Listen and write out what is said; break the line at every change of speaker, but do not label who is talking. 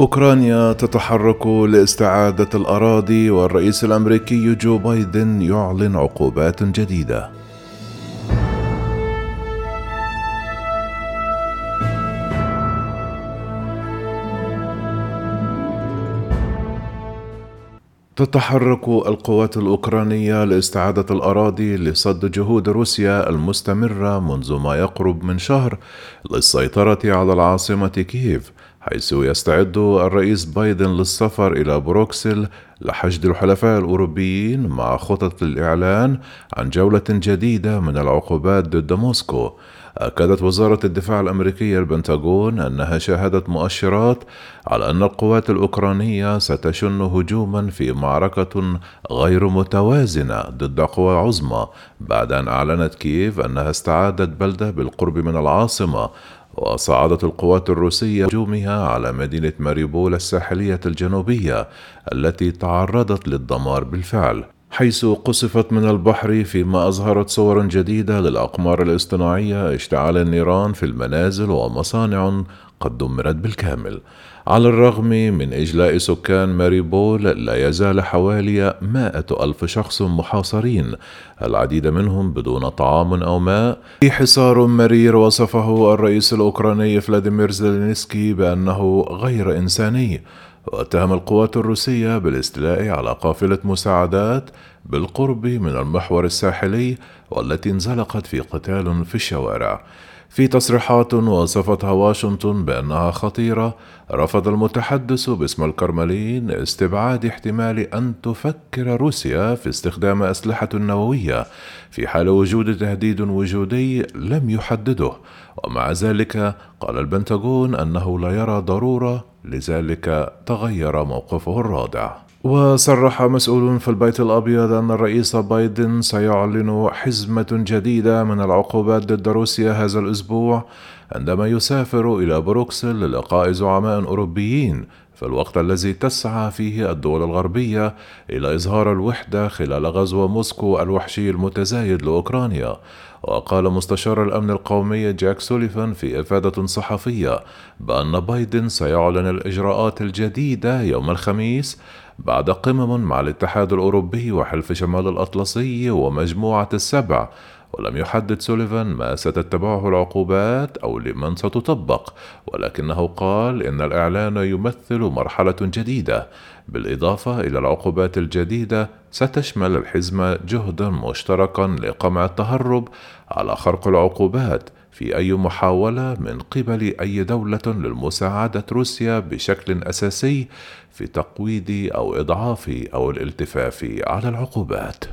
أوكرانيا تتحرك لاستعادة الأراضي والرئيس الأمريكي جو بايدن يعلن عقوبات جديدة. تتحرك القوات الأوكرانية لاستعادة الأراضي لصد جهود روسيا المستمرة منذ ما يقرب من شهر للسيطرة على العاصمة كييف. حيث يستعد الرئيس بايدن للسفر إلى بروكسل لحشد الحلفاء الأوروبيين مع خطط الإعلان عن جولة جديدة من العقوبات ضد موسكو. أكدت وزارة الدفاع الأمريكية البنتاغون أنها شاهدت مؤشرات على أن القوات الأوكرانية ستشن هجوما في معركة غير متوازنة ضد قوى عظمى بعد أن أعلنت كييف أنها استعادت بلدة بالقرب من العاصمة وصعدت القوات الروسية هجومها على مدينة ماريبول الساحلية الجنوبية التي تعرضت للدمار بالفعل. حيث قصفت من البحر فيما أظهرت صور جديدة للأقمار الاصطناعية اشتعال النيران في المنازل ومصانع قد دمرت بالكامل. على الرغم من إجلاء سكان ماريبول لا يزال حوالي مائة ألف شخص محاصرين العديد منهم بدون طعام أو ماء. في حصار مرير وصفه الرئيس الأوكراني فلاديمير زيلينسكي بأنه غير إنساني. واتهم القوات الروسية بالاستيلاء على قافلة مساعدات بالقرب من المحور الساحلي والتي انزلقت في قتال في الشوارع. في تصريحات وصفتها واشنطن بأنها خطيرة رفض المتحدث باسم الكرملين استبعاد احتمال أن تفكر روسيا في استخدام أسلحة نووية في حال وجود تهديد وجودي لم يحدده. ومع ذلك قال البنتاغون أنه لا يرى ضرورة لذلك تغير موقفه الرادع. وصرح مسؤول في البيت الأبيض أن الرئيس بايدن سيعلن حزمة جديدة من العقوبات ضد روسيا هذا الأسبوع عندما يسافر إلى بروكسل للقاء زعماء أوروبيين في الوقت الذي تسعى فيه الدول الغربية إلى إظهار الوحدة خلال غزو موسكو الوحشي المتزايد لأوكرانيا. وقال مستشار الأمن القومي جاك سوليفان في إفادة صحفية بأن بايدن سيعلن الإجراءات الجديدة يوم الخميس بعد قمم مع الاتحاد الأوروبي وحلف شمال الأطلسي ومجموعة السبع ولم يحدد سوليفان ما ستتبعه العقوبات أو لمن ستطبق ولكنه قال إن الإعلان يمثل مرحلة جديدة. بالإضافة إلى العقوبات الجديدة ستشمل الحزمة جهدا مشتركا لقمع التهرب على خرق العقوبات في أي محاولة من قبل أي دولة للمساعدة روسيا بشكل أساسي في تقويض أو إضعاف أو الالتفاف على العقوبات.